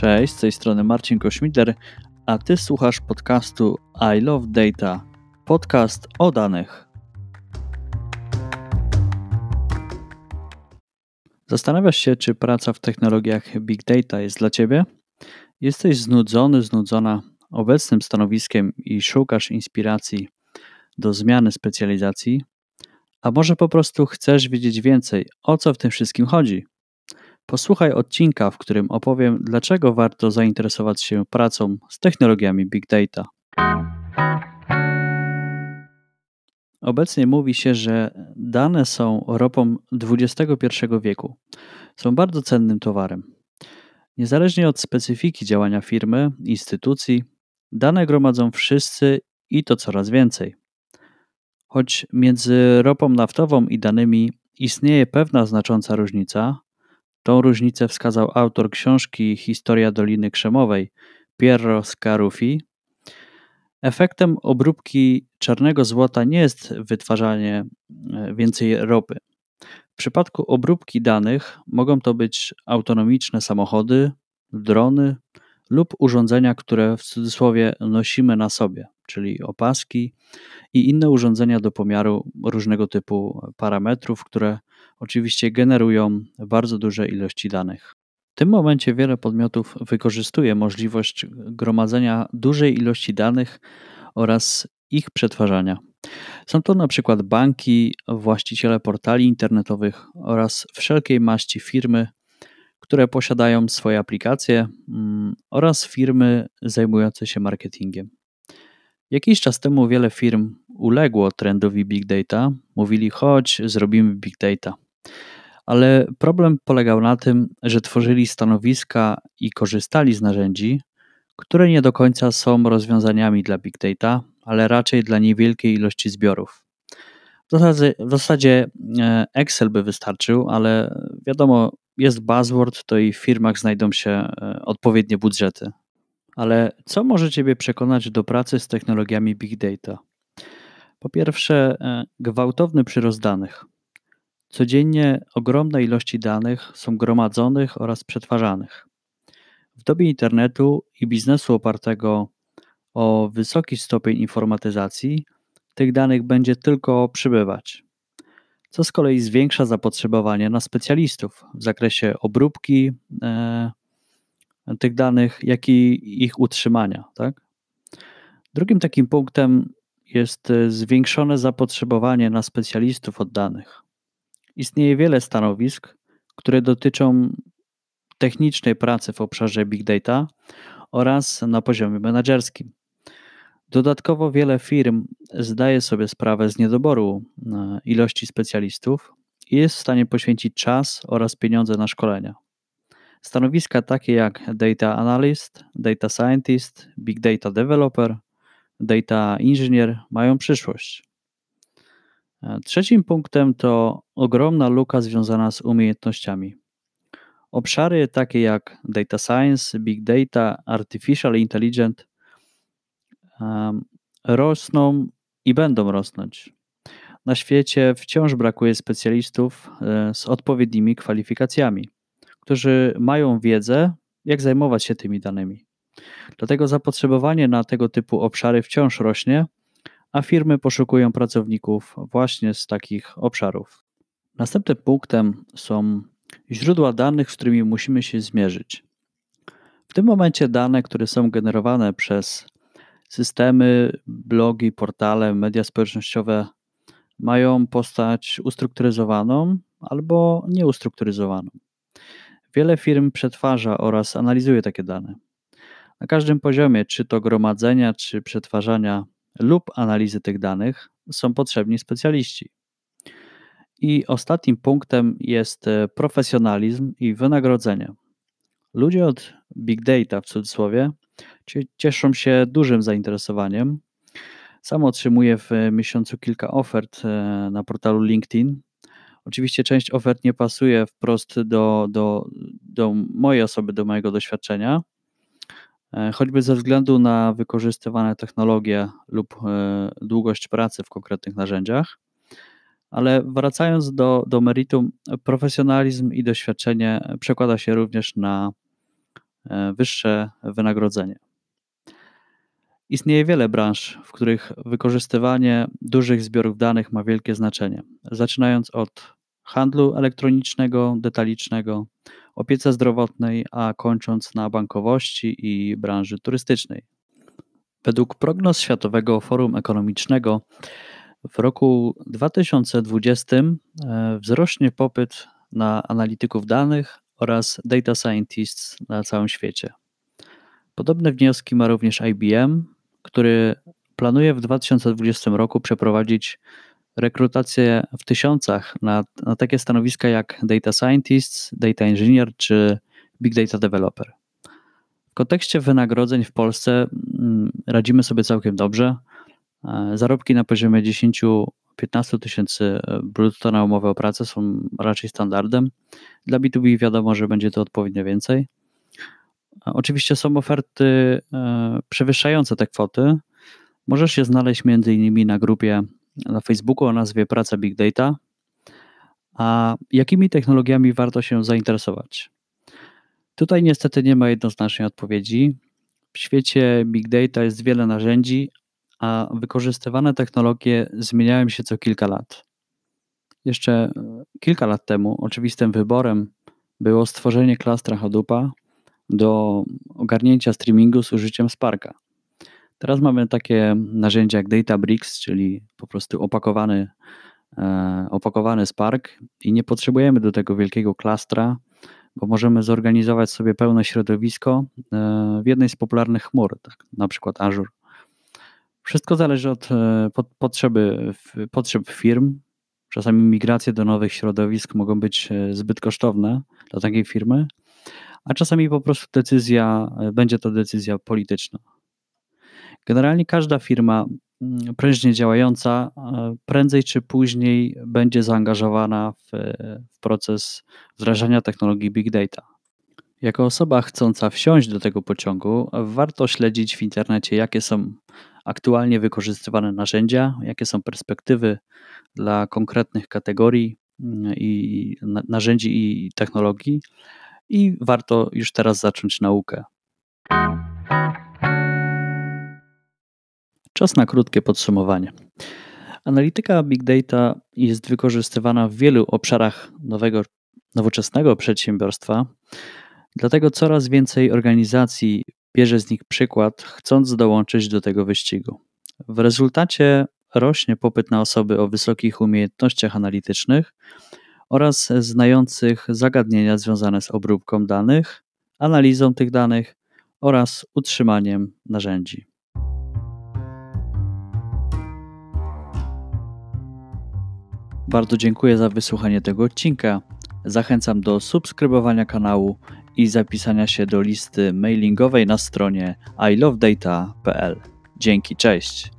Cześć, z tej strony Marcin Kośmidler, a ty słuchasz podcastu I Love Data, podcast o danych. Zastanawiasz się, czy praca w technologiach Big Data jest dla ciebie? Jesteś znudzony, znudzona obecnym stanowiskiem i szukasz inspiracji do zmiany specjalizacji? A może po prostu chcesz wiedzieć więcej, o co w tym wszystkim chodzi? Posłuchaj odcinka, w którym opowiem, dlaczego warto zainteresować się pracą z technologiami Big Data. Obecnie mówi się, że dane są ropą XXI wieku. Są bardzo cennym towarem. Niezależnie od specyfiki działania firmy, instytucji, dane gromadzą wszyscy i to coraz więcej. Choć między ropą naftową i danymi istnieje pewna znacząca różnica, Tą różnicę wskazał autor książki Historia Doliny Krzemowej, Piero Scarufi. Efektem obróbki czarnego złota nie jest wytwarzanie e, więcej ropy. W przypadku obróbki danych mogą to być autonomiczne samochody, drony lub urządzenia, które w cudzysłowie nosimy na sobie, czyli opaski i inne urządzenia do pomiaru różnego typu parametrów, które oczywiście generują bardzo duże ilości danych. W tym momencie wiele podmiotów wykorzystuje możliwość gromadzenia dużej ilości danych oraz ich przetwarzania. Są to na przykład banki, właściciele portali internetowych oraz wszelkiej maści firmy, które posiadają swoje aplikacje mm, oraz firmy zajmujące się marketingiem. Jakiś czas temu wiele firm uległo trendowi big data. Mówili, chodź, zrobimy big data. Ale problem polegał na tym, że tworzyli stanowiska i korzystali z narzędzi, które nie do końca są rozwiązaniami dla big data, ale raczej dla niewielkiej ilości zbiorów. W zasadzie, w zasadzie e, Excel by wystarczył, ale wiadomo, jest buzzword, to i w firmach znajdą się e, odpowiednie budżety. Ale co może Ciebie przekonać do pracy z technologiami big data? Po pierwsze, e, gwałtowny przyrost danych. Codziennie ogromne ilości danych są gromadzonych oraz przetwarzanych. W dobie internetu i biznesu opartego o wysoki stopień informatyzacji, tych danych będzie tylko przybywać, co z kolei zwiększa zapotrzebowanie na specjalistów w zakresie obróbki e, tych danych, jak i ich utrzymania. Tak? Drugim takim punktem jest e, zwiększone zapotrzebowanie na specjalistów od danych. Istnieje wiele stanowisk, które dotyczą technicznej pracy w obszarze big data oraz na poziomie menedżerskim. Dodatkowo wiele firm zdaje sobie sprawę z niedoboru e, ilości specjalistów i jest w stanie poświęcić czas oraz pieniądze na szkolenia. Stanowiska takie jak Data Analyst, Data Scientist, Big Data Developer, Data Engineer mają przyszłość. E, trzecim punktem to ogromna luka związana z umiejętnościami. Obszary takie jak data science, big data, artificial intelligence rosną i będą rosnąć. Na świecie wciąż brakuje specjalistów e, z odpowiednimi kwalifikacjami, którzy mają wiedzę, jak zajmować się tymi danymi. Dlatego zapotrzebowanie na tego typu obszary wciąż rośnie a firmy poszukują pracowników właśnie z takich obszarów. Następnym punktem są źródła danych, z którymi musimy się zmierzyć. W tym momencie dane, które są generowane przez systemy, blogi, portale, media społecznościowe mają postać ustrukturyzowaną albo nieustrukturyzowaną. Wiele firm przetwarza oraz analizuje takie dane. Na każdym poziomie, czy to gromadzenia, czy przetwarzania lub analizy tych danych są potrzebni specjaliści. I ostatnim punktem jest e, profesjonalizm i wynagrodzenie. Ludzie od big data w cudzysłowie cieszą się dużym zainteresowaniem. Sam otrzymuję w miesiącu kilka ofert e, na portalu LinkedIn. Oczywiście część ofert nie pasuje wprost do, do, do mojej osoby, do mojego doświadczenia, E, choćby ze względu na wykorzystywane technologie lub e, długość pracy w konkretnych narzędziach. Ale wracając do, do meritum, profesjonalizm i doświadczenie przekłada się również na e, wyższe wynagrodzenie. Istnieje wiele branż, w których wykorzystywanie dużych zbiorów danych ma wielkie znaczenie, zaczynając od handlu elektronicznego, detalicznego, opiece zdrowotnej, a kończąc na bankowości i branży turystycznej. Według prognoz Światowego Forum Ekonomicznego w roku 2020 e, wzrośnie popyt na analityków danych oraz data scientists na całym świecie. Podobne wnioski ma również IBM, który planuje w 2020 roku przeprowadzić rekrutację w tysiącach na, na takie stanowiska jak data scientist, data engineer czy big data developer. W kontekście wynagrodzeń w Polsce mm, radzimy sobie całkiem dobrze. E, zarobki na poziomie 10-15 tysięcy brutto na umowę o pracę są raczej standardem. Dla B2B wiadomo, że będzie to odpowiednio więcej. Oczywiście są oferty e, przewyższające te kwoty. Możesz je znaleźć między innymi na grupie na Facebooku o nazwie Praca Big Data. A jakimi technologiami warto się zainteresować? Tutaj niestety nie ma jednoznacznej odpowiedzi. W świecie Big Data jest wiele narzędzi, a wykorzystywane technologie zmieniają się co kilka lat. Jeszcze e, kilka lat temu oczywistym wyborem było stworzenie klastra Hadoopa do ogarnięcia streamingu z użyciem Sparka. Teraz mamy takie narzędzia jak Databricks, czyli po prostu opakowany, e, opakowany Spark i nie potrzebujemy do tego wielkiego klastra, bo możemy zorganizować sobie pełne środowisko e, w jednej z popularnych chmur, tak, na przykład Azure. Wszystko zależy od e, potrzeby, potrzeb firm. Czasami migracje do nowych środowisk mogą być zbyt kosztowne dla takiej firmy, a czasami po prostu decyzja, będzie to decyzja polityczna. Generalnie każda firma mm, prężnie działająca e, prędzej czy później będzie zaangażowana w, w proces wdrażania technologii big data. Jako osoba chcąca wsiąść do tego pociągu, warto śledzić w internecie, jakie są aktualnie wykorzystywane narzędzia, jakie są perspektywy dla konkretnych kategorii mm, i narzędzi i technologii, i warto już teraz zacząć naukę. Czas na krótkie podsumowanie. Analityka big data jest wykorzystywana w wielu obszarach nowego, nowoczesnego przedsiębiorstwa, dlatego coraz więcej organizacji bierze z nich przykład, chcąc dołączyć do tego wyścigu. W rezultacie rośnie popyt na osoby o wysokich umiejętnościach analitycznych oraz znających zagadnienia związane z obróbką danych, analizą tych danych oraz utrzymaniem narzędzi. Bardzo dziękuję za wysłuchanie tego odcinka. Zachęcam do subskrybowania kanału i zapisania się do listy mailingowej na stronie ilovedata.pl. Dzięki, cześć.